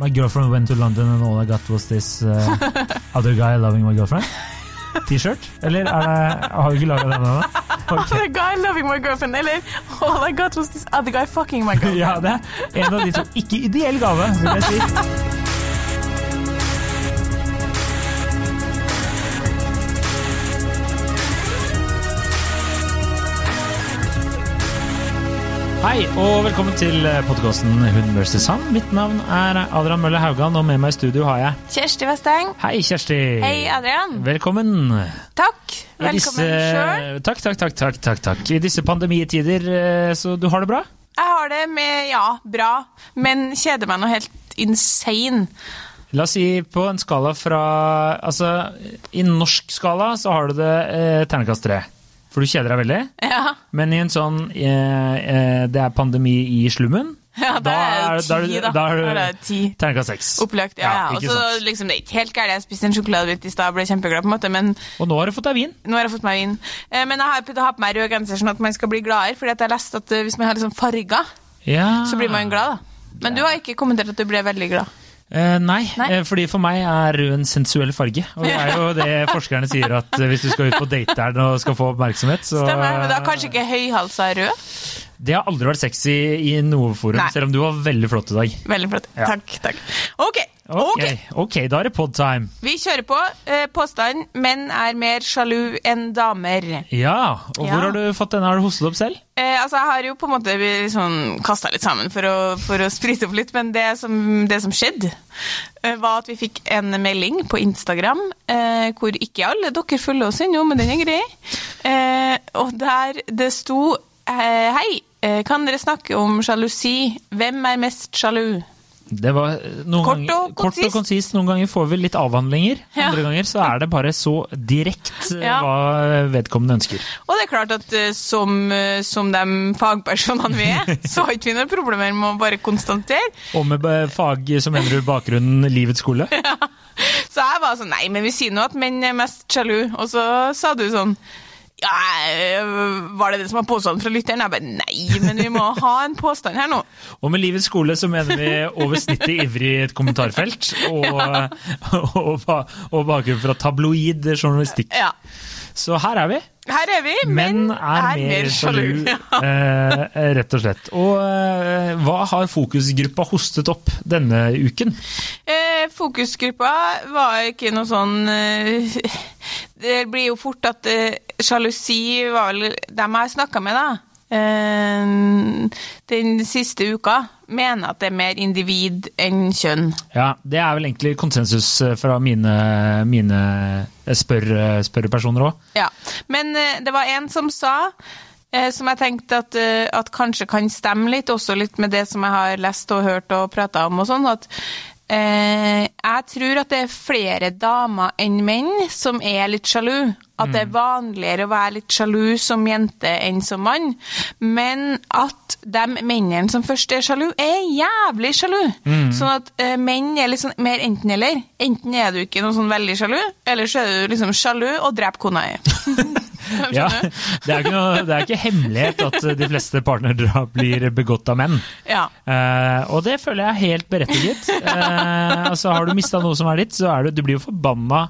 My girlfriend went to London and all I got was this uh, other guy loving my girlfriend. T-shirt? Eller er det Har vi ikke laga den ennå? Okay. Other guy loving my girlfriend, eller all I got was this other guy fucking my girlfriend. Ja, det er en av de to. Ikke ideell gave, vil jeg si. Hei, og velkommen til podkasten Hund vs. han. Mitt navn er Adrian Mølle Haugan, og med meg i studio har jeg Kjersti Westeng. Hei, Kjersti. Hei, Adrian. Velkommen. Takk. Velkommen disse- sjøl. Takk, takk, takk, takk, takk, takk. I disse pandemitider, eh, så du har det bra? Jeg har det med ja, bra, men kjeder meg noe helt insane. La oss si på en skala fra Altså, i norsk skala så har du det eh, terningkast tre. For du kjeder deg veldig. Ja, Men i en sånn eh, eh, Det er pandemi i slummen. ja da er det ti, da. da er det ti. Terningkast seks. Opplagt, ja. ja. Og så liksom, det er ikke helt gærent. Jeg spiste en sjokoladebit i stad og ble kjempeglad, på en måte, men Og nå har du fått deg vin. nå har jeg fått meg vin. Eh, Men jeg har prøvd å ha på meg rød genser sånn at man skal bli gladere, fordi jeg har lest at eh, hvis man har liksom farger, Ja. så blir man glad, da. Men du har ikke kommentert at du ble veldig glad. Eh, nei, Nei. eh, fordi for meg er rød en sensuell farge. Og det er jo det forskerne sier, at eh, hvis du skal ut på date der og skal få oppmerksomhet, så Stemmer, men da kanskje ikke høyhalsa rød? Det har aldri vært sexy i noe forum, Nei. selv om du var veldig flott i dag. Veldig flott. Ja. Takk, takk. Ok, Okay. ok. ok, da er det podtime. Vi kjører på. Eh, Påstand menn er mer sjalu enn damer. Ja, og Ja. hvor har du fått denne? Har du hostet opp selv? Eh, altså, Jeg har jo på en måte liksom kasta litt sammen for å, for å sprite opp litt, men det som, det som skjedde, eh, var at vi fikk en melding på Instagram eh, hvor ikke alle dere følger oss ennå, men den er grei. Eh, og der det sto eh, Hei, eh, kan dere snakke om sjalusi? Hvem er mest sjalu? Det var eh, noen Kort ganger, og kort og konsist. Noen ganger får vi litt avhandlinger. Ja. Andre ganger så er det bare så direkte eh, Ja. hva vedkommende ønsker. Og det er klart at eh, som, eh, som de fagpersonene vi er, så har ikke vi noen problemer med å bare konstatere. Og med eh, fag som du bakgrunnen livets skole? Så jeg var sånn Nei, men vi sier nå at menn er mest sjalu. Og så sa du sånn ja, eh, Var det det som var påstanden fra lytteren? Jeg bare nei, men vi må ha en påstand her nå. Og med livets skole så mener vi over snittet ivrig et kommentarfelt, og, og, og, og bakgrunn fra tabloid journalistikk. Ja. Så her er vi. Her er vi. Menn er, mer sjalu, eh, rett og slett. Og eh, hva har fokusgruppa hostet opp denne uken? Eh, fokusgruppa var ikke noe sånn Det blir jo fort at sjalusi var vel dem jeg snakka med, da. Eh, den siste uka mener at det er mer individ enn kjønn. Ja, Det er vel egentlig konsensus eh, fra mine, mine spør, òg. Ja, men eh, det var en som sa, eh, som jeg tenkte at, eh, at kanskje kan stemme litt, også litt med det som jeg har lest og hørt og prata om og sånn, at eh, jeg tror at det er flere damer enn menn som er litt sjalu. At det er vanligere å være litt sjalu som jente enn som mann. Men at de mennene som først er sjalu, er jævlig sjalu. Sånn at eh, menn er litt sånn mer enten-eller. Enten er du ikke noe sånn veldig sjalu, eller så er du liksom sjalu og dreper kona di. Ja, det er, ikke noe, det er ikke hemmelighet at de fleste partnerdrap blir begått av menn. Ja. Uh, og det føler jeg er helt berettiget. Uh, altså Har du mista noe som er ditt, så er du, du blir jo forbanna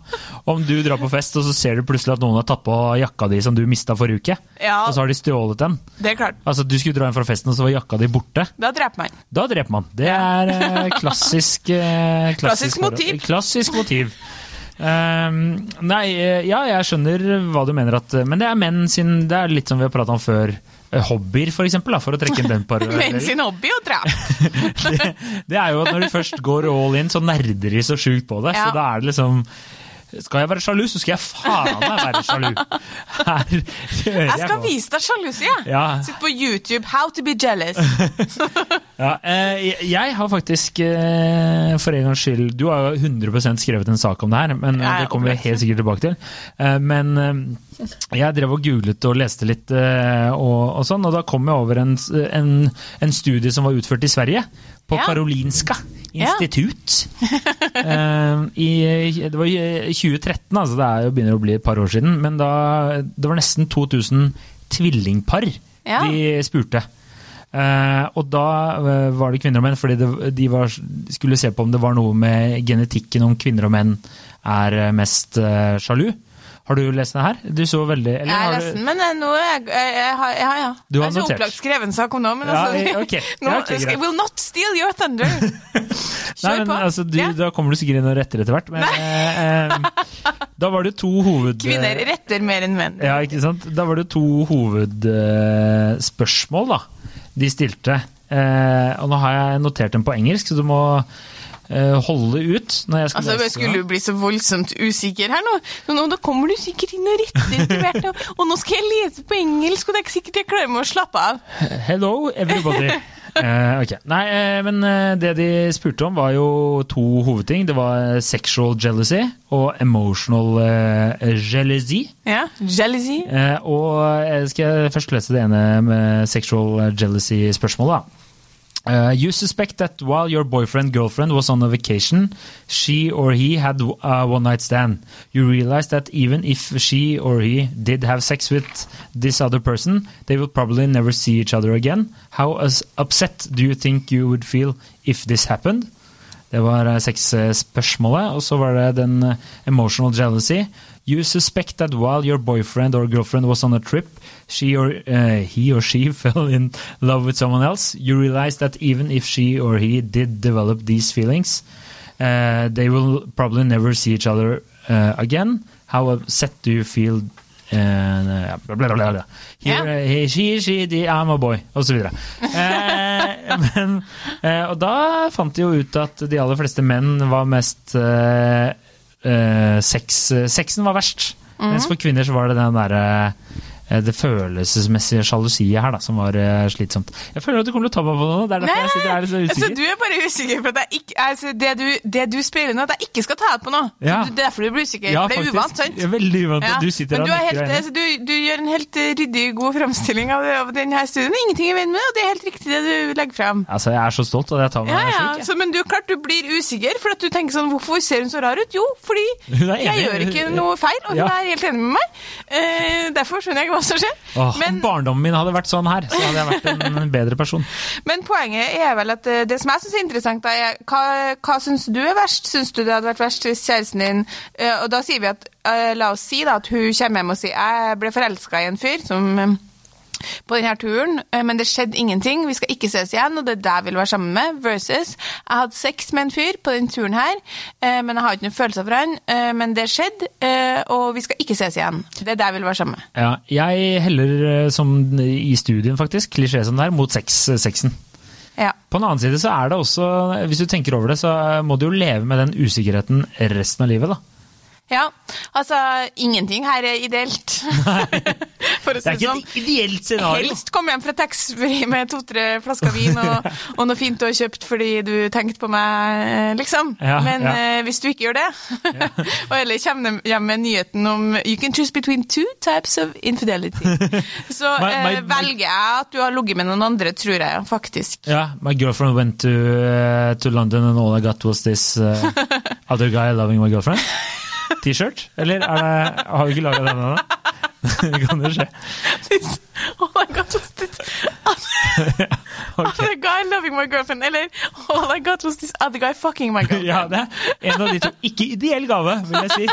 om du drar på fest og så ser du plutselig at noen har tatt på jakka di som du mista forrige uke, Ja. og så har de stjålet den. Det er klart. Altså Du skulle dra inn fra festen, og så var jakka di borte. Da dreper man. Da dreper man. Det er uh, klassisk, eh, Klassisk forhold. motiv. Klassisk motiv. Ehm, nei, eh, ja, jeg skjønner hva du mener at Men det er menn sin Det er litt som vi har prata om før. eh, Hobbyer, for eksempel, da, for å trekke inn den Men menn sin hobby å dra! det, det er jo at når du først går all in, så nerder de så sjukt på det. Ja. Så da er det liksom Skal jeg være sjalu, så skal jeg faen meg være sjalu. Her kjører Jeg skal på. vise deg sjalusi, jeg. Ja. Sitt på YouTube. How to be jealous. Ja, eh, jeg- jeg har faktisk, eh, for en gangs skyld Du har jo 100% skrevet en sak om det her, men eh, det kommer vi helt sikkert tilbake til. Eh, Men jeg drev og googlet og leste litt og, og sånn, og da kom jeg over en, en, en studie som var utført i Sverige. På Ja. Karolinska Ja. institutt. Eh, i, det var i 2013, altså det jo begynner å bli et par år siden. Men da, det var nesten 2000 tvillingpar Ja. de spurte. Eh, og da eh, var det kvinner og menn, fordi det, de var, skulle se på om det var noe med genetikken, om kvinner og menn er eh, mest eh, sjalu. Har du lest det her? Du så veldig eller, Jeg har lest den, men eh, nå jeg, jeg, jeg, har- ja, ja. Du har jeg har ikke opplagt skreven sak om nå, men Ja, altså eh, ok. nå, Ja, ok, greit. Will not steal your thunder. Nei, men altså, du, Ja. Da kommer du sikkert inn og retter etter hvert. Men eh, eh, da var det to hoved... Kvinner retter mer enn menn. Ja, ikke sant? Da var det to hovedspørsmål da, de stilte. Eh, og nå har jeg notert dem på engelsk, så du må eh, holde ut når jeg Altså, lese jeg skulle jo bli så voldsomt usikker her nå. Nå, da kommer du sikkert inn og retter etter hvert. Og, og nå skal jeg lese på engelsk, og det er ikke sikkert jeg klarer meg å slappe av. Hello, everybody. uh, ok. Nei, uh, men uh, det de spurte om var jo to hovedting. Det var sexual jealousy og emotional eh, jealousy. Ja, jealousy. Eh, og jeg skal først lese det ene med sexual jealousy-spørsmålet. da. Uh, you suspect that while your boyfriend girlfriend was on a vacation, she or he had a one night stand. You realize that even if she or he did have sex with this other person, they will probably never see each other again. How upset do you think you would feel if this happened? Det var eh, sexspørsmålet, og så var det den eh, emotional jealousy. You suspect that while your boyfriend or girlfriend was on a trip, she or uh, he or she fell in love with someone else. You realize that even if she or he did develop these feelings, uh, they will probably never see each other uh, again. How upset do you feel? Uh, blah, blah, blah, bla. Here, he, she, she, the, I'm a boy. Eh, men, og da fant de jo ut at de aller fleste menn var mest eh, eh, sex, Sexen var verst. Mens for kvinner så var det den derre eh, det følelsesmessige sjalusiet her da, som var eh, slitsomt. Jeg føler at du kommer til å ta meg på noe. Det er derfor jeg sitter her så altså, usikker. du er bare usikker for at jeg ikke, altså, det, du, det du spiller nå, at jeg ikke skal ta deg på noe. Ja. Det er derfor du blir usikker. Ja, for det er faktisk. uvant, sant? Ja, veldig uvant Ja, du sitter men og du, er nikker er altså, du, du gjør en helt eh, ryddig, god framstilling av, av denne studien. Ingenting i veien med det, og det er helt riktig det du legger fram. Altså, jeg er så stolt, og jeg tar meg Ja, ja, slik. så, men du, klart du blir usikker, for at du tenker sånn Hvorfor ser hun så rar ut? Jo, fordi jeg gjør ikke noe feil, og hun Ja. er helt enig med meg. Eh, derfor skjønner jeg hva som skjer. Åh, men, Om barndommen min hadde vært sånn her, så hadde jeg vært en, bedre person. men poenget er vel at eh, det som jeg syns er interessant, da, er hva, hva syns du er verst? Syns du det hadde vært verst hvis kjæresten din eh, Og da sier vi at eh, La oss si da at hun kommer hjem og sier jeg ble forelska i en fyr som på denne turen, eh, men det skjedde ingenting. Vi skal ikke ses igjen, og det er det jeg vil være sammen med. Versus jeg hadde sex med en fyr på denne turen her, eh, men jeg har ikke noen følelser for han. eh, Men det skjedde, og vi skal ikke ses igjen. Det er det jeg vil være sammen med. Ja, jeg heller, som i studien faktisk, klisjé som det er, mot sex, sexen. Ja. På den annen side så er det også, hvis du tenker over det, så må du jo leve med den usikkerheten resten av livet, da. Ja. Altså, ingenting her er ideelt. For å Det er ikke sånn. et ideelt scenario. Helst komme hjem fra taxfree med to-tre flasker vin og, og noe fint du har kjøpt fordi du tenkte på meg, eh, liksom. Ja, Men ja. Uh, hvis du ikke gjør det, og eller kommer hjem med nyheten om You can choose between two types of infidelity. Så My- my- eh, my- velger jeg at du har ligget med noen andre, tror jeg faktisk. Ja, my girlfriend went to, uh, to London and all I got was this other guy loving my girlfriend. T-shirt? Eller er det, har vi ikke laga den ennå? Det kan jo skje. oh my god, was this other guy loving my girlfriend? Eller all I got was this other guy fucking my girlfriend. Ja, det er en av de to. Ikke ideell gave, vil jeg si.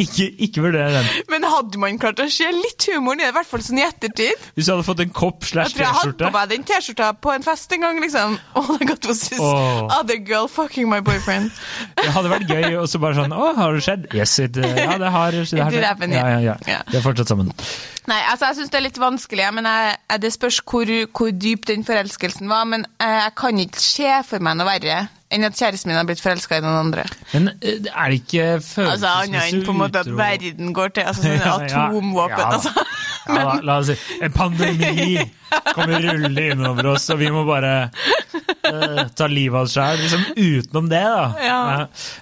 Ikke, ikke vurder den. Men hadde man klart å se litt humoren i det, i hvert fall sånn i ettertid? Hvis du hadde fått en kopp Jeg slash tror jeg hadde på meg den T-skjorta på en fest en gang, liksom. All I got was this Åh. other girl fucking my boyfriend. Det hadde vært gøy, og så bare sånn Å, har det skjedd? Yes, it, uh, ja, det har, det har skjedd. happen, ja, ja. ja, ja. De er fortsatt sammen. Nei, altså jeg syns det er litt vanskelig, men jeg, jeg, det spørs hvor, hvor dyp den forelskelsen var. Men eh, jeg kan ikke se for meg noe verre enn at kjæresten min har blitt forelska i noen andre. Men eh, er det ikke Altså Annet enn på en måte at verden går til altså, sånne atomvåpen. Altså. Ja, la oss si En pandemi kommer rullende innover oss, og vi må bare uh, ta livet av oss sjøl. Liksom utenom det, da. Ja.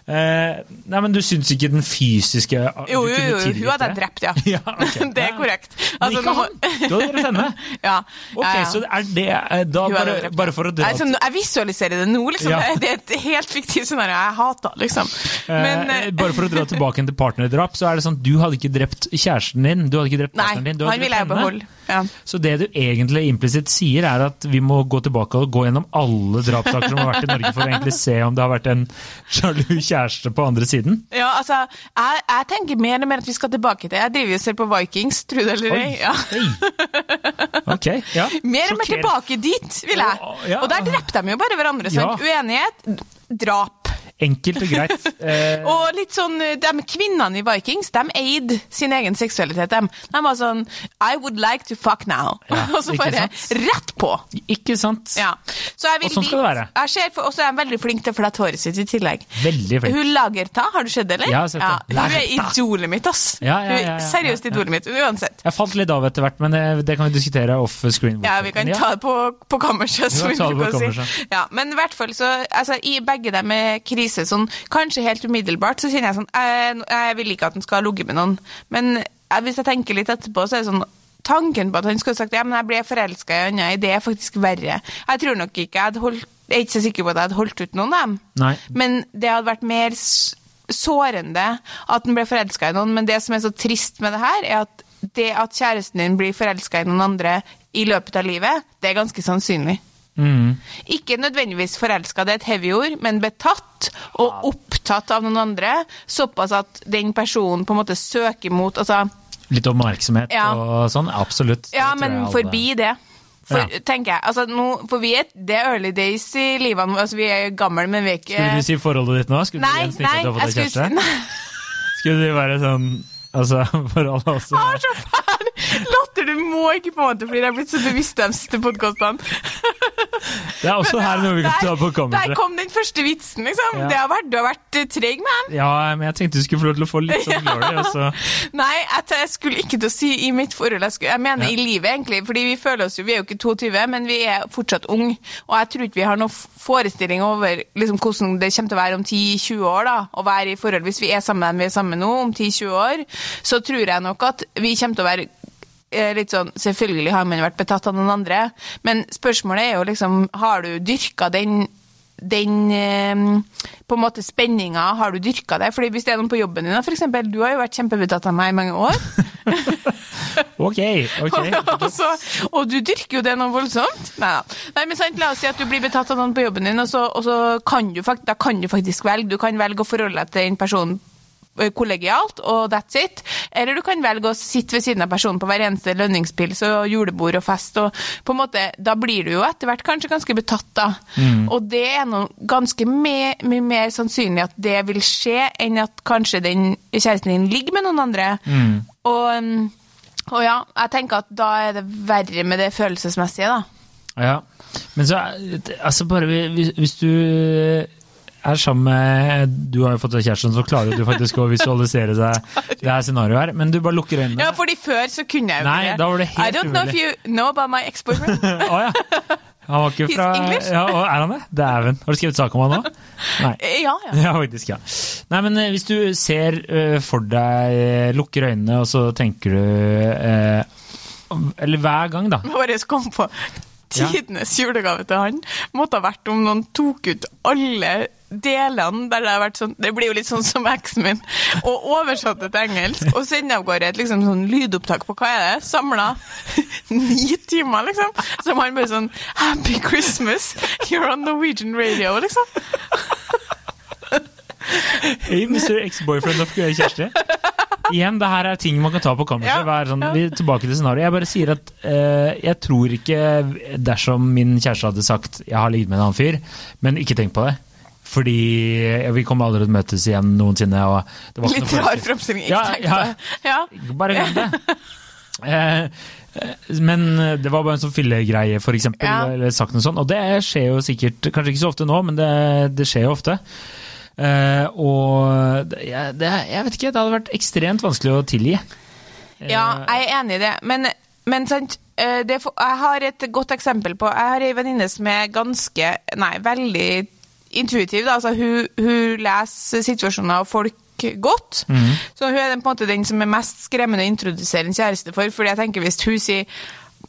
Uh, nei, men du syns ikke den fysiske Jo, jo, jo, jo, hun hadde jeg drept, ja. Ja, okay. det er korrekt. korrekt. Men Altså, ikke han! Du hadde drept henne? ja. Ok, ja. så er det eh, da bare, bare for å dra altså, Jeg visualiserer det nå, liksom. Det er et helt fiktivt scenario. Jeg hater liksom. Men Eh, eh, bare for å dra tilbake til partnerdrap, så er det sånn du hadde ikke drept kjæresten din, du hadde ikke drept partneren din, du du han vil jeg beholde. Ja. Så det du egentlig implisitt sier, er at vi må gå tilbake og gå gjennom alle drapssaker som har vært i Norge, for å egentlig se om det har vært en sjalu kjæreste på andre siden? Ja, altså, jeg, jeg tenker mer og mer at vi skal tilbake til Jeg driver jo selv på Vikings, tro det eller ei. Ja. Ok, ja. Mer og mer tilbake dit, vil jeg. Og der drepte de jo bare hverandre. Sant? Uenighet, drap. Enkelt og greit. Eh, Og litt sånn, de kvinnene i Vikings, de eide sin egen seksualitet. De, de var sånn I would like to fuck now. Ja, og så bare rett på. ikke sant? Ja. Så Og sånn skal det være. Og så er jeg veldig flink til å flette håret sitt i tillegg. Veldig flink. Hun Lagerta, har du sett det, eller? Ja, sett det. Hun er idolet mitt, ass. Ja, ja, Hun ja, er ja, ja, seriøst ja. idolet mitt, uansett. Jeg falt litt av etter hvert, men det, det kan vi diskutere off screen. Ja, vi kan ta det på, på kammerset, som vi ta bruker å si. Ja, men i hvert fall så, altså, i begge dem med krise, sånn, kanskje helt umiddelbart, så kjenner jeg sånn, jeg, jeg vil ikke at han skal ha ligget med noen, men jeg, hvis jeg tenker litt etterpå, så er det sånn, tanken på at han skulle sagt, ja, men jeg ble forelsket i Anna, det er faktisk verre. Jeg tror nok ikke, jeg, hadde holdt, jeg er ikke så sikker på at jeg hadde holdt ut noen av dem. Nei. Men det hadde vært mer sårende at han ble forelska i noen. Men det som er så trist med det her, er at det at kjæresten din blir forelska i noen andre i løpet av livet, det er ganske sannsynlig. Mm. Ikke nødvendigvis forelska, det er et heavy ord, men betatt og opptatt av noen andre. Såpass at den personen på en måte søker mot altså, Litt oppmerksomhet Ja. og sånn, absolutt. Ja, men forbi det. For, Ja. tenker jeg, altså nå, for vi er, Det er early days i livet. Altså, vi er gamle, men vi er ikke Skulle du si forholdet ditt nå? Skulle Nei, du nei, at du har fått jeg deg skulle kjæreste? si Skulle du være sånn Altså, alle også Jeg har så du må ikke på en måte, fordi det er blitt så bevisst de siste podkastene. Det er også her noe vi kan ta på Der kom den første vitsen, liksom. Ja. Det har vært, du har vært eh, treg man. Ja, men jeg tenkte du skulle få lov til å få litt sånn glory, og Nei, jeg, skulle ikke til å si i mitt forhold. Jeg, skulle, jeg mener Ja. i livet, egentlig. Fordi vi føler oss jo Vi er jo ikke 22, men vi er fortsatt unge. Og jeg tror ikke vi har noen forestilling over liksom, hvordan det kommer til å være om 10-20 år. da, Å være i forhold Hvis vi er sammen med dem vi er sammen nå, om 10-20 år, så tror jeg nok at vi kommer til å være litt sånn, Selvfølgelig har man vært betatt av noen andre, men spørsmålet er jo liksom Har du dyrka den den eh, på en måte spenninga, har du dyrka det? Fordi Hvis det er noen på jobben din, f.eks. du har jo vært kjempebetatt av meg i mange år. Ok, ok. og, så, og du dyrker jo det noe voldsomt. Nei da. Nei, men sant, La oss si at du blir betatt av noen på jobben din, og så, og så kan, du, da kan du faktisk velge. Du kan velge å forholde deg til den personen kollegialt, og that's it. Eller du kan velge å sitte ved siden av personen på hver eneste lønningspils og julebord og fest. og på en måte, Da blir du jo etter hvert kanskje ganske betatt, da. Og det er noe ganske mye mye mer sannsynlig at det vil skje, enn at kanskje den kjæresten din ligger med noen andre. Og, um, og ja, jeg tenker at da er det verre med det følelsesmessige, da. Ja. Men så, altså bare hvis du er sammen med Du har jo fått deg kjæresten, så klarer du faktisk å visualisere deg det her scenarioet her, men du bare lukker øynene. Ja, fordi før så kunne jeg jo Nei, da var det helt I don't know if you know about my ex-boyfriend. oh, ja. Han var ikke fra? Ja, Er han det? Dæven. Har du skrevet sak om han nå? Nei. ja, ja. Ja, faktisk, ja. Nei, men eh, hvis du ser eh, for deg eh, Lukker øynene, og så tenker du eh, Eller hver gang, da. Bare kom på. Tidenes julegave til han. Måtte ha vært om noen tok ut alle delene der det har vært sånn Det blir jo litt sånn som eksen min. Og oversatte til engelsk og sende av gårde et liksom sånn lydopptak på hva er det? Samla ni timer, liksom. Som han bare sånn Happy Christmas, you're on Norwegian radio, liksom. Hey, Mr. Ex-boyfriend of Kjersti. Igjen, det her er ting man kan ta på kammerset. Ja, sånn, ja. tilbake til scenarioet. Jeg bare sier at uh, jeg tror ikke dersom min kjæreste hadde sagt 'jeg har ligget med en annen fyr', men ikke tenk på det. Fordi vi kommer aldri til å møtes igjen noensinne. Og det var Litt rar fremstilling. Ikke Ja, ja. Ja. Bare glem det. Eh, eh, men det var bare en sånn fyllegreie, for eksempel, Ja. eller sagt noe sånt. Og det skjer jo sikkert, kanskje ikke så ofte nå, men det, det skjer jo ofte. Eh, og det, det, jeg vet ikke, det hadde vært ekstremt vanskelig å tilgi. Ja, jeg er enig i det. Men, men sant, eh, det, jeg har et godt eksempel på Jeg har ei venninne som er ganske Nei, veldig intuitiv. Da. Altså, hun, hun leser situasjoner og folk godt. Så hun er den, på en måte den som er mest skremmende å introdusere en kjæreste for. Fordi jeg tenker hvis hun sier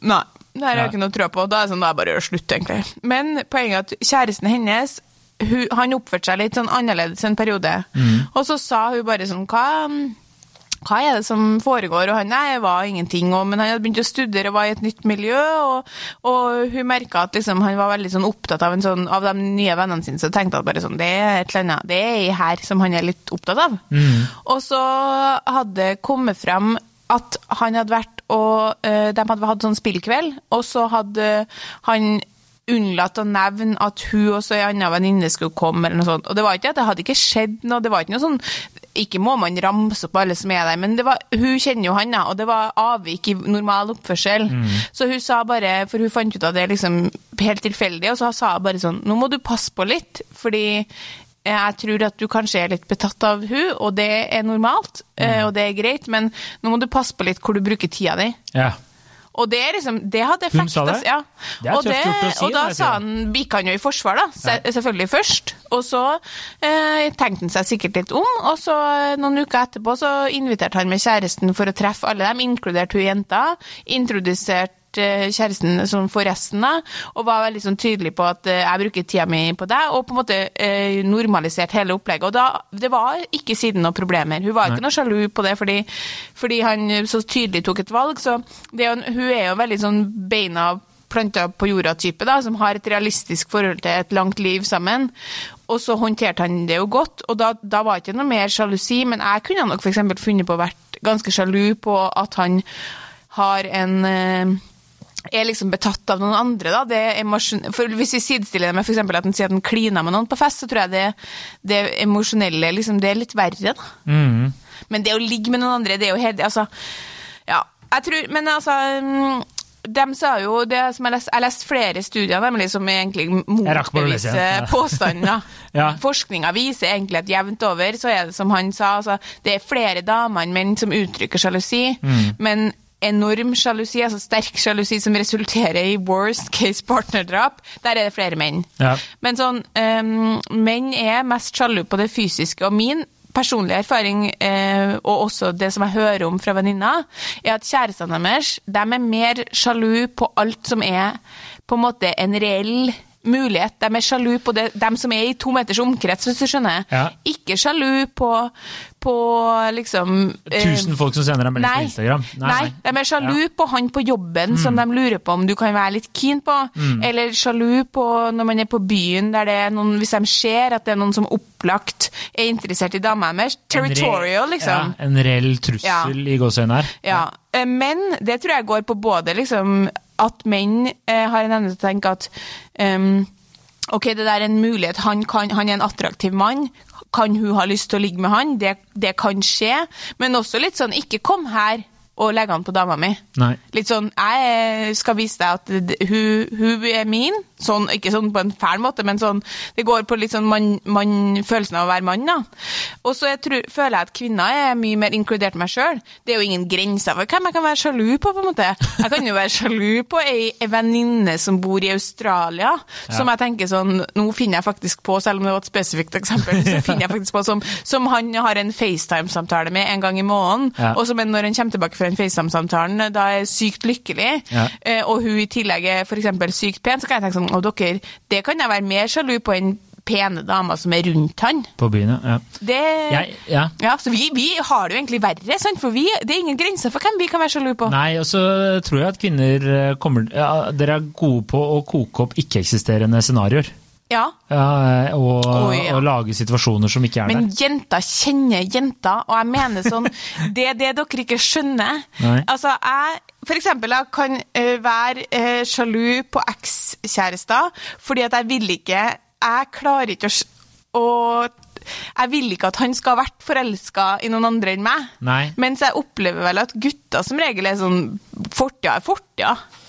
Nei, det her har jeg Ja. ikke noe tro på. Da er det sånn, da er det bare å slutte, egentlig. Men poenget er at kjæresten hennes hun, han oppførte seg litt sånn annerledes en periode. Og så sa hun bare sånn Hva hva er det som foregår? Og han nei, var ingenting, og, men han hadde begynt å studere og var i et nytt miljø, og, og hun merka at liksom, han var veldig sånn opptatt av, sånn, av de nye vennene sine, så tenkte at bare sånn, det er et eller annet, det er her som han er litt opptatt av. Mm. Og så hadde kommet frem at han hadde vært og uh, De hadde hatt sånn spillkveld, og så hadde han unnlatt å nevne at hun og så ei anna venninne skulle komme, eller noe sånt. Og det var ikke at det hadde ikke skjedd noe, det var ikke noe sånn Ikke må man ramse opp alle som er der, men var, hun kjenner jo han, og det var avvik i normal oppførsel. Mm. Så hun sa bare, for hun fant ut av det liksom helt tilfeldig, og så sa hun bare sånn Nå må du passe på litt, fordi jeg tror at du kanskje er litt betatt av hun, og det er normalt, mm. og det er greit, men nå må du passe på litt hvor du bruker tida di. Ja. Og det, liksom, det hadde effekt. Hun sa det? Ja. Det er og, det, gjort å si, og da sa han, gikk han jo i forsvar, da. Se, selvfølgelig først. Og så eh, tenkte han seg sikkert litt om, og så eh, noen uker etterpå så inviterte han med kjæresten for å treffe alle dem, inkludert hun jenta. Introduserte Eh, kjæresten sånn for resten, av, og var veldig sånn tydelig på at eh, jeg bruker tida mi på deg, og på en måte eh, normalisert hele opplegget. Og da, det var ikke siden noen problemer. Hun var ikke noe sjalu på det fordi, fordi, han så tydelig tok et valg. Så det, hun er jo veldig sånn beina planta på jorda-type, da, som har et realistisk forhold til et langt liv sammen. Og så håndterte han det jo godt, og da, da var det ikke noe mer sjalusi, men jeg kunne nok f.eks. funnet på å vært ganske sjalu på at han har en er liksom betatt av noen andre. Da. for Hvis vi sidestiller det med for at en sier at en kliner med noen på fest, så tror jeg det, det emosjonelle liksom, det er litt verre. da. Mm. Men det å ligge med noen andre, det er jo helt altså, Ja, jeg tror Men altså mm, de sa jo det som Jeg har lest flere studier nemlig som egentlig motbeviser ja. påstanden. ja. Forskninga viser egentlig at jevnt over så er det som han sa, altså, det er flere damer enn menn som uttrykker sjalusi. Mm. men enorm sjalusi, altså sterk sjalusi som resulterer i worst case partnerdrap, der er det flere menn. Ja. Men sånn, um, menn er mest sjalu på det fysiske. Og min personlige erfaring, eh, og også det som jeg hører om fra venninner, er at kjærestene deres de er mer sjalu på alt som er på en måte en reell mulighet. De er sjalu på det, dem som er i to meters omkrets, hvis du skjønner. Ja. Ikke sjalu på, på liksom eh, Tusen folk som sender deg melding på Instagram? Nei, nei, de er sjalu ja. på han på jobben mm. som de lurer på om du kan være litt keen på. Mm. Eller sjalu på når man er på byen, der det er noen, hvis de ser at det er noen som opplagt er interessert i dama deres. Territorial, liksom. Ja, en reell trussel i gåseøynene her. Ja. Eh, men det tror jeg går på både liksom at menn eh, har en evne til å tenke at um, ok, det der er en mulighet, han, kan, han, er en attraktiv mann, kan hun ha lyst til å ligge med han? Det, det kan skje. Men også litt sånn, ikke kom her og legge han på dama mi. Nei. Litt sånn Jeg skal vise deg at hun, hun er min. Sånn, ikke sånn på en fæl måte, men sånn Det går på litt sånn man, man, følelsen av å være mann, da. Og så føler jeg at kvinner er mye mer inkludert meg sjøl. Det er jo ingen grenser for hvem jeg kan være sjalu på, på en måte. Jeg kan jo være sjalu på ei, ei venninne som bor i Australia, ja. som jeg tenker sånn Nå finner jeg faktisk på, selv om det var et spesifikt eksempel, så finner jeg faktisk på som, som han har en FaceTime-samtale med en gang i måneden, ja. og som når han kommer tilbake fra den FaceTime-samtalen da er sykt lykkelig, ja. Eh, og hun i tillegg er f.eks. sykt pen, så kan jeg tenke sånn Å, dere, det kan jeg være mer sjalu på enn pene damer som er rundt han. På byen, ja. Det, jeg, ja. ja. Så vi, vi, har det jo egentlig verre, sant? for vi, det er ingen grenser for hvem vi kan være sjalu på. Nei, og så tror jeg at kvinner eh, kommer ja, Dere er gode på å koke opp ikke-eksisterende scenarioer. Ja. ja og, oh, ja. og, lage situasjoner som ikke er Men der. Men jenter kjenner jenter, og jeg mener sånn Det er det dere ikke skjønner. Nei. Altså, jeg for eksempel, jeg kan uh, være uh, sjalu på ekskjærester fordi at jeg vil ikke Jeg klarer ikke å jeg vil ikke at han skal ha vært forelska i noen andre enn meg. Nei. Mens jeg opplever vel at gutter som regel er sånn Fortida er fortida. Ja.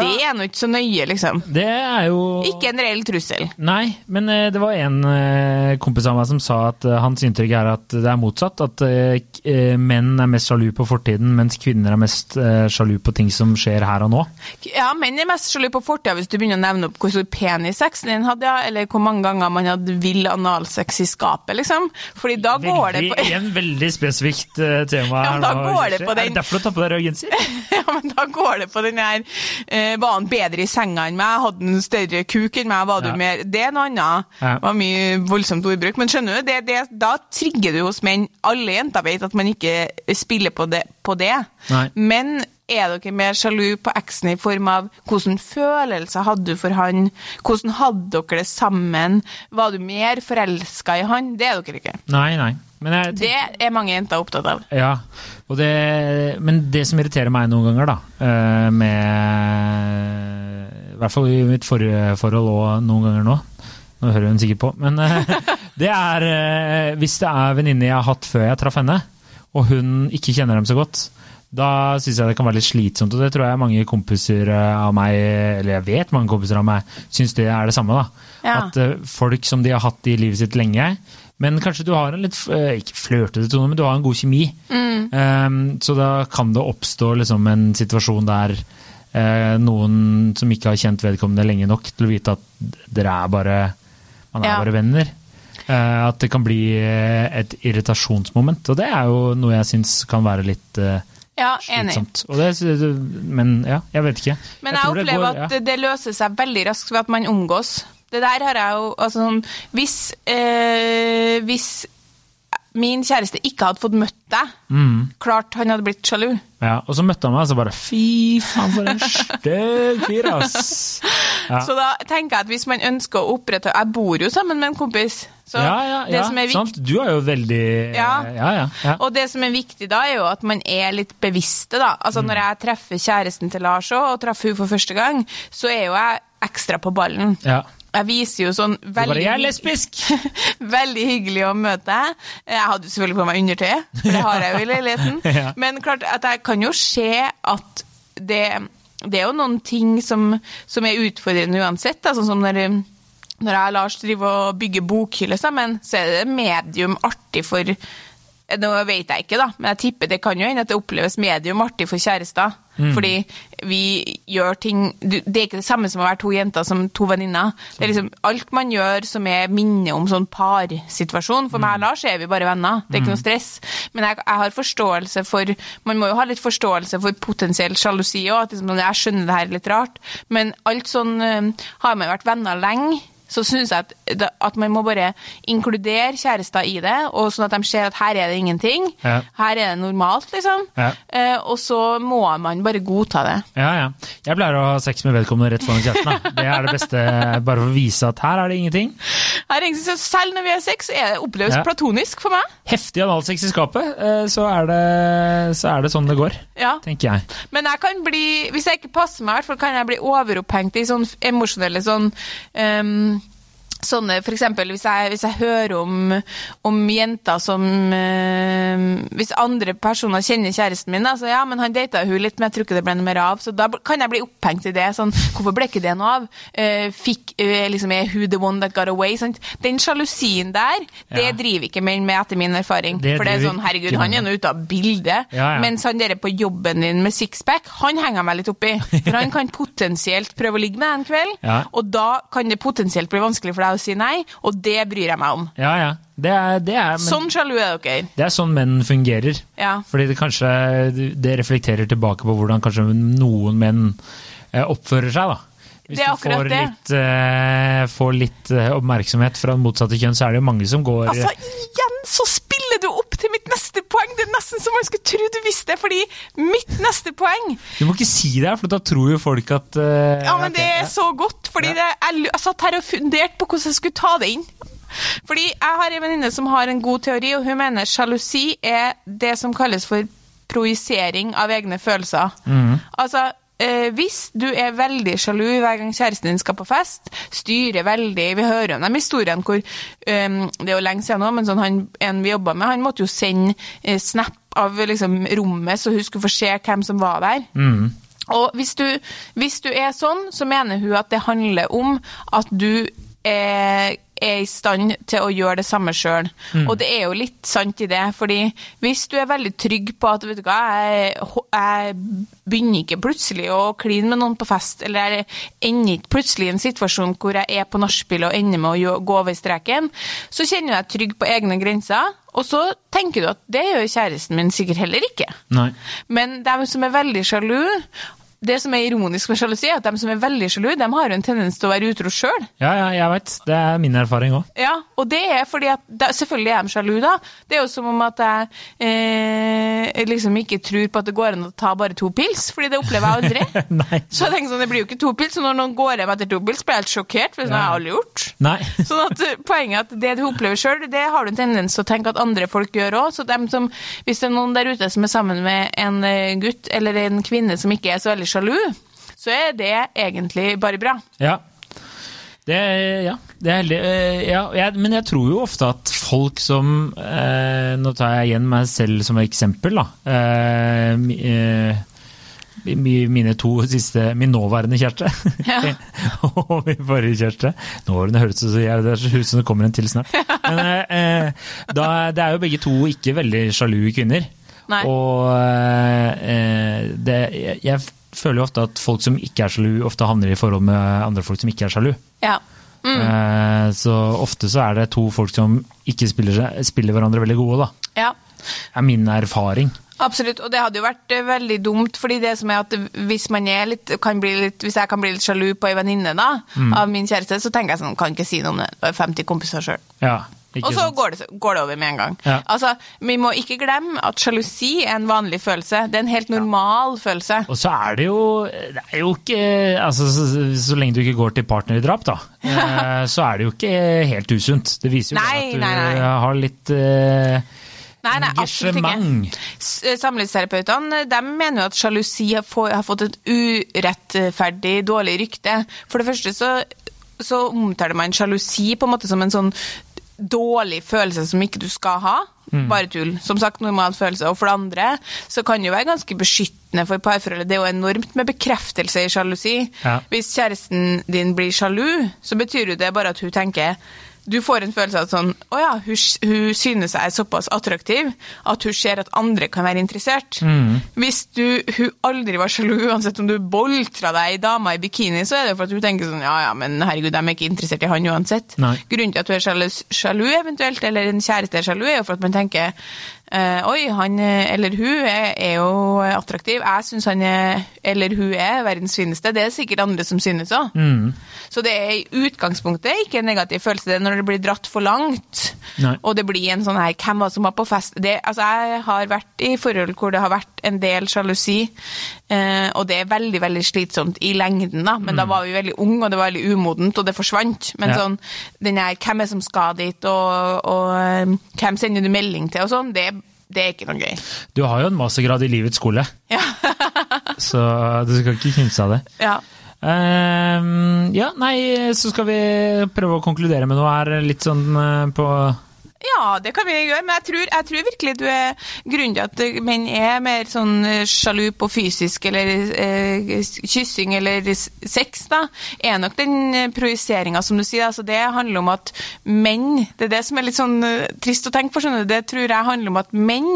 Det er nå ikke så nøye, liksom. Det er jo Ikke en reell trussel. Nei, men eh, det var en eh, kompis av meg som sa at eh, hans inntrykk er at det er motsatt. At menn er mest sjalu på fortiden, mens kvinner er mest sjalu på ting som skjer her og nå. Ja, menn er mest sjalu på fortida hvis du begynner å nevne opp hvor stor penis sexen din hadde, eller hvor mange ganger man hadde vill analsex i skapet, liksom. Fordi da veldig, går det på En veldig spesifikt tema. Ja, men da går det på den... Er det derfor du tar på deg rød genser? ja, men da går det på den her var han bedre i senga enn meg? Hadde han større kuk enn meg? Var du Ja. mer Det er noe annet. Ja. Det var mye voldsomt ordbruk. Men skjønner du, det, det, da trigger du hos menn. Alle jenter vet at man ikke spiller på det. På det. Men er dere mer sjalu på eksen i form av hvordan følelser hadde du for han? Hvordan hadde dere det sammen? Var du mer forelska i han? Det er dere ikke. Nei, nei. Men jeg Det er mange jenter opptatt av. Ja, det, men det som irriterer meg noen ganger, da, eh, med I hvert fall i mitt forrige forhold og noen ganger nå, nå hører hun sikkert på, men eh, det er eh, hvis det er venninner jeg har hatt før jeg traff henne, og hun ikke kjenner dem så godt, da syns jeg det kan være litt slitsomt, og det tror jeg mange kompiser av meg, eller jeg vet mange kompiser av meg, syns det er det samme. da. Ja. At folk som de har hatt i livet sitt lenge, men kanskje du har en litt, eh, ikke flørtete tone, men du har en god kjemi. Um, så da kan det oppstå liksom en situasjon der eh, noen som ikke har kjent vedkommende lenge nok til å vite at dere er bare, man er Ja. bare venner. Eh, at det kan bli et irritasjonsmoment. Og det er jo noe jeg syns kan være litt eh, Ja, enig. slitsomt. Det, men ja, jeg vet ikke. Men jeg, det opplever går- ja. at det, det løser seg veldig raskt ved at man omgås. Det der har jeg jo altså, sånn, Hvis, eh, hvis min kjæreste ikke hadde fått møtt deg, Mm. klart han hadde blitt sjalu. Ja, og så møtte han meg, og så bare Fy faen, for en stygg fyr, ass! Ja. Så da tenker jeg at hvis man ønsker å opprettholde Jeg bor jo sammen med en kompis. Så ja, ja, det ja, som er sant? Du er jo veldig Ja. ja, ja, ja. Og det som er viktig da, er jo at man er litt bevisste, da. Altså Mm. når jeg treffer kjæresten til Lars òg, og traff hun for første gang, så er jo jeg ekstra på ballen. ja. Jeg viser jo sånn veldig! Veldig hyggelig å møte deg. Jeg hadde selvfølgelig på meg undertøy, for det har jeg jo i leiligheten. Ja. Men klart at jeg kan jo se at det, det er jo noen ting som, som er utfordrende uansett. Da. Sånn som når, når jeg og Lars driver og bygger bokhylle sammen, så er det medium artig for nå vet jeg ikke, da, men jeg tipper det kan jo hende at det oppleves medium artig for kjærester. Fordi vi gjør ting Det er ikke det samme som å være to jenter som to venninner. Det er liksom alt man gjør som er minne om sånn parsituasjon. For meg og Lars er vi bare venner. Det er ikke noe stress. Men jeg, jeg har forståelse for Man må jo ha litt forståelse for potensiell sjalusi òg. Liksom, jeg skjønner det her er litt rart. Men alt sånn eh, Har man vært venner lenge, så syns jeg at, at man må bare inkludere kjærester i det, og sånn at de ser at her er det ingenting. Ja. Her er det normalt, liksom. Ja. Eh, og så må man bare godta det. Ja, ja. Jeg pleier å ha sex med vedkommende rett foran kjæresten. Det er det beste, bare for å vise at her er det ingenting. Her, er det selv når vi har sex, er det oppleves Ja. platonisk for meg. Heftig analsex i skapet, eh, så er, det, så er det sånn det går, Ja. tenker jeg. Men jeg kan bli, hvis jeg ikke passer meg, i hvert fall kan jeg bli overopphengt i sånn emosjonelle sånn ehm, Sånne, eksempel hvis jeg, hvis jeg hører om, om jenter som øh, Hvis andre personer kjenner kjæresten min, da, så ja, men han data hun litt, men jeg tror ikke det ble noe mer av. Så da kan jeg bli opphengt i det. Sånn, hvorfor ble ikke det noe av? Uh, fikk, uh, liksom, Er hun the one that got away? Sant? Den sjalusien der, det Ja. driver ikke menn med, etter min erfaring. Det for det er sånn, herregud, han er nå ute av bildet. Ja, ja. Mens han der på jobben din med sixpack, han henger meg litt oppi. For han kan potensielt prøve å ligge med deg en kveld, og da kan det potensielt bli vanskelig for deg å si nei, og det bryr jeg meg om. Ja, ja. Det er, det er, men, Sånn sjalu er dere. det er sånn menn fungerer. Ja. Fordi det kanskje det reflekterer tilbake på hvordan kanskje noen menn eh, oppfører seg, da. Hvis du akkurat får litt, uh, får litt eh, oppmerksomhet fra motsatte kjønn, så er det jo mange som går Altså, igjen så spiller du Det er nesten som man skulle tro du visste det, fordi mitt neste poeng Du må ikke si det, her, for da tror jo folk at uh, Ja, men det er så godt, fordi det, jeg, jeg satt her og funderte på hvordan jeg skulle ta det inn. Fordi jeg har en venninne som har en god teori, og hun mener sjalusi er det som kalles for projisering av egne følelser. Altså, eh, hvis du er veldig sjalu hver gang kjæresten din skal på fest, styrer veldig Vi hører om de historiene hvor um, Det er jo lenge siden nå, men sånn han, en vi jobba med, han måtte jo sende eh, snap av liksom, rommet så hun skulle få se hvem som var der. Og hvis du, hvis du er sånn, så mener hun at det handler om at du er, er i stand til å gjøre det samme sjøl. Og det er jo litt sant i det, fordi hvis du er veldig trygg på at vet du hva, jeg, jeg begynner ikke plutselig å kline med noen på fest, eller jeg ender ikke plutselig i en situasjon hvor jeg er på nachspiel og ender med å gå over streken, så kjenner jeg trygg på egne grenser. Og så tenker du at det gjør kjæresten min sikkert heller ikke. Nei. Men de som er veldig sjalu, det som er ironisk med sjalusi, er at de som er veldig sjalu, de har jo en tendens til å være utro sjøl. Ja, ja, jeg veit. Det er min erfaring òg. Ja, og det er fordi at da, Selvfølgelig er de sjalu, da. Det er jo som om at jeg eh, liksom ikke tror på at det går an å ta bare to pils, fordi det opplever jeg aldri. Så jeg tenker sånn, det blir jo ikke to pils, så når noen går hjem etter to pils, blir jeg helt sjokkert, for det har jeg aldri gjort. Nei. Sånn at eh, Poenget er at det du opplever sjøl, det har du en tendens til å tenke at andre folk gjør òg. Så dem som, hvis det er noen der ute som er sammen med en eh, gutt eller en kvinne som ikke er så veldig sjalu, så er det egentlig bare bra. Ja. Det, ja, det heldig. Eh, Ja, jeg, men jeg tror jo ofte at folk som eh, Nå tar jeg igjen meg selv som eksempel, da. Eh, eh, mine to siste Min nåværende kjæreste Ja. og min forrige kjæreste. Nåværende høres ut som jeg- det er kommer en til snart. Men eh, eh, da, det er jo begge to ikke veldig sjalu kvinner. Nei. Og eh, det, jeg føler jo ofte at folk som ikke er sjalu, ofte havner i forhold med andre folk som ikke er sjalu. Ja. Mm. Eh, så ofte så er det to folk som ikke spiller, spiller hverandre veldig gode, da. ja. er min erfaring. Absolutt, og det hadde jo vært eh, veldig dumt, fordi det som er at hvis man er litt, kan bli litt hvis jeg kan bli litt sjalu på ei venninne da, Mm. av min kjæreste, så tenker jeg sånn, kan ikke si noe om det, det er 50 kompiser sjøl. Ja, ikke Og så går det, går det over med en gang. Ja. Altså, Vi må ikke glemme at sjalusi er en vanlig følelse. Det er en helt normal følelse. Og så er det jo Det er jo ikke altså, så, så lenge du ikke går til partnerdrap, da, eh, så er det jo ikke helt usunt. Det viser jo Nei, at du nei, nei. har litt uh, Nei, nei, absolutt ikke. eh, Samlivsterapeutene de mener jo at sjalusi har, har fått et urettferdig dårlig rykte. For det første så, så omtaler man sjalusi på en måte som en sånn dårlig følelse som ikke du skal ha. Bare tull. Som sagt, normal følelse. Og for det andre så kan det jo være ganske beskyttende for parforholdet. Det er jo enormt med bekreftelse i sjalusi. Ja. Hvis kjæresten din blir sjalu, så betyr jo det bare at hun tenker du får en følelse av at sånn, å ja, hun, hun synes jeg er såpass attraktiv at hun ser at andre kan være interessert. Hvis du, hun aldri var sjalu, uansett om du boltra deg i dama i bikini, så er det jo for at hun tenker sånn, ja ja, men herregud, de er ikke interessert i han uansett. Nei. Grunnen til at hun er sjalu, sjalu eventuelt, eller en kjæreste er sjalu, er jo for at man tenker eh, oi, han eh, eller hun er, er jo attraktiv. Jeg syns han er, eller hun er verdens fineste. Det er sikkert andre som synes òg. Så det er i utgangspunktet ikke en negativ følelse. Det er når det blir dratt for langt, Nei. og det blir en sånn her Hvem var som var på fest? Det, altså, jeg har vært i forhold hvor det har vært en del sjalusi, uh, og det er veldig veldig slitsomt i lengden, da. Men da var vi veldig unge, og det var veldig umodent, og det forsvant. Men Ja. sånn, den her hvem er som skal dit, og, og hvem sender du melding til, og sånn, det, det er ikke noe gøy. Du har jo en mastergrad i livets skole, Ja. så du skal ikke kimse av det. ja. Uh, ja, nei, så skal vi prøve å konkludere med noe her, litt sånn eh, på Ja, det kan vi gjøre, men jeg tror, jeg tror virkelig du er grunnen til at menn er mer sånn eh, sjalu på fysisk eller eh, kyssing eller sex, da, er nok den eh, projiseringa, som du sier. Altså, det handler om at menn Det er det som er litt sånn eh, trist å tenke på, skjønner du. Det tror jeg handler om at menn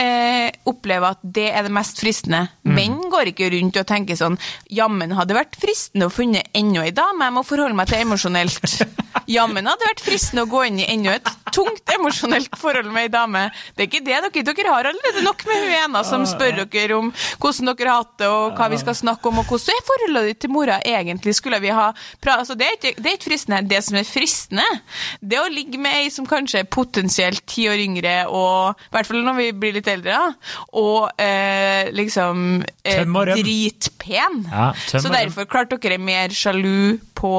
eh, opplever at det er det mest fristende. Menn går ikke rundt og tenker sånn Jammen hadde vært fristende å funne enda ei dame jeg må forholde meg til emosjonelt. Jammen hadde vært fristende å gå inn i enda et tungt emosjonelt forhold med ei dame. Det er ikke det dere Dere har allerede nok med hun ene som spør dere om hvordan dere har hatt det, og hva vi skal snakke om, og hvordan er forholdet ditt til mora egentlig? Skulle vi ha altså, det, er ikke, det er ikke fristende. Det som er fristende, det er å ligge med ei som kanskje er potensielt ti år yngre, og i hvert fall når vi blir litt eldre, og eh, liksom eh, dritpen. Ja, Så derfor klarte dere er mer sjalu på,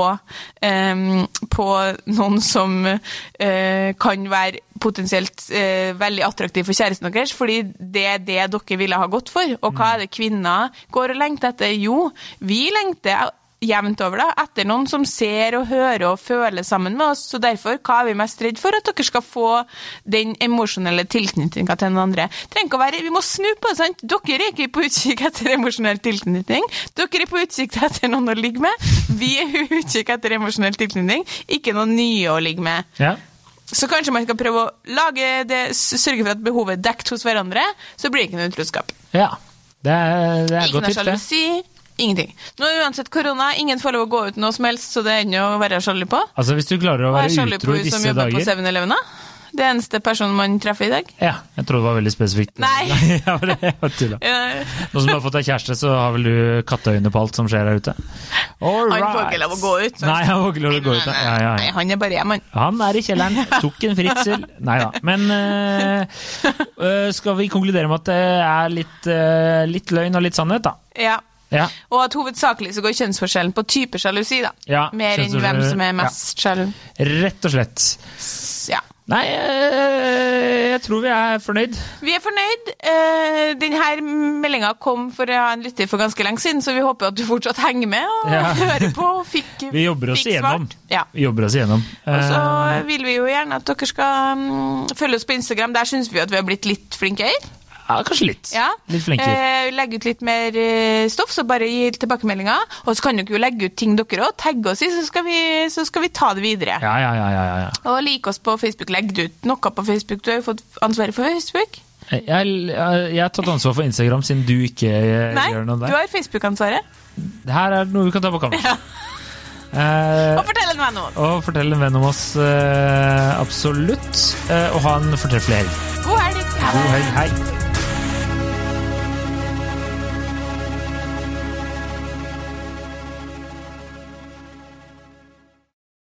eh, på noen som eh, kan være potensielt eh, veldig attraktiv for kjæresten deres, fordi det er det dere ville ha gått for. Og hva er det kvinner går og lengter etter? Jo, vi lengter jevnt over da, etter noen som ser og hører og føler sammen med oss. Så derfor, hva er vi mest redd for? At dere skal få den emosjonelle tilknytninga til den andre. Trenger ikke å være, Vi må snu på det, sant? Dere er ikke på utkikk etter emosjonell tilknytning. Dere er på utkikk etter noen å ligge med. Vi er på utkikk etter emosjonell tilknytning, ikke noen nye å ligge med. Ja. Så kanskje man skal prøve å lage det, sørge for at behovet er dekt hos hverandre, så blir det ikke noe utroskap. ja. Det er, det er Ikke godt det. sjalusi. Ingenting. Nå er uansett korona, ingen får lov å gå ut noe som helst, så det er ennå å være sjalu på. Altså, hvis du klarer å være utro i disse dager 7-Eleven, da? Det eneste personen man treffer i dag. Ja, jeg trodde det var veldig spesifikt. Nei. tulla. Eh, Nå som du har fått deg kjæreste, så har vel du katteøyne på alt som skjer her ute? All Han får ikke lov å gå ut. Nei, han får ikke lov å gå ut. Ja, ja, Nei, ja. han er bare hjemme, han. Han er i kjelleren, tok en fritsel. Nei da. Men eh, skal vi konkludere med at det er litt, eh, litt løgn og litt sannhet, da? Ja. Ja. Og at hovedsakelig så går kjønnsforskjellen på type sjalusi, da. Ja, Mer enn hvem som er mest sjalu. Rett og slett. Ja. Nei, eh, jeg tror vi er fornøyd. Vi er fornøyd. Eh, Denne meldinga kom for å ha en lytter for ganske lenge siden, så vi håper at du fortsatt henger med og Ja. hører på. og Fikk, Vi jobber oss igjennom. Ja. Vi jobber oss igjennom. Og så Eh, vil vi jo gjerne at dere skal mm, følge oss på Instagram. Der syns vi at vi har blitt litt flinkere. Ja, kanskje litt. Ja. Litt flinkere. Eh, legge ut litt mer eh, stoff, så bare gi tilbakemeldinger. Og så kan dere jo legge ut ting dere òg. Tagge oss i, så skal, vi, så skal vi ta det videre. Ja, ja, ja, ja, ja. Og like oss på Facebook. Legg ut noe på Facebook. Du har jo fått ansvaret for Facebook. Jeg, jeg, jeg har tatt ansvar for Instagram siden du ikke eh, Nei, gjør noe du har Facebook-ansvaret. Det her er noe vi kan ta på kamera. Ja. Eh, Og fortell en venn om oss. og fortell en venn om oss, eh, absolutt. Eh, og ha en fortreffelig helg. God helg. God helg. Hei.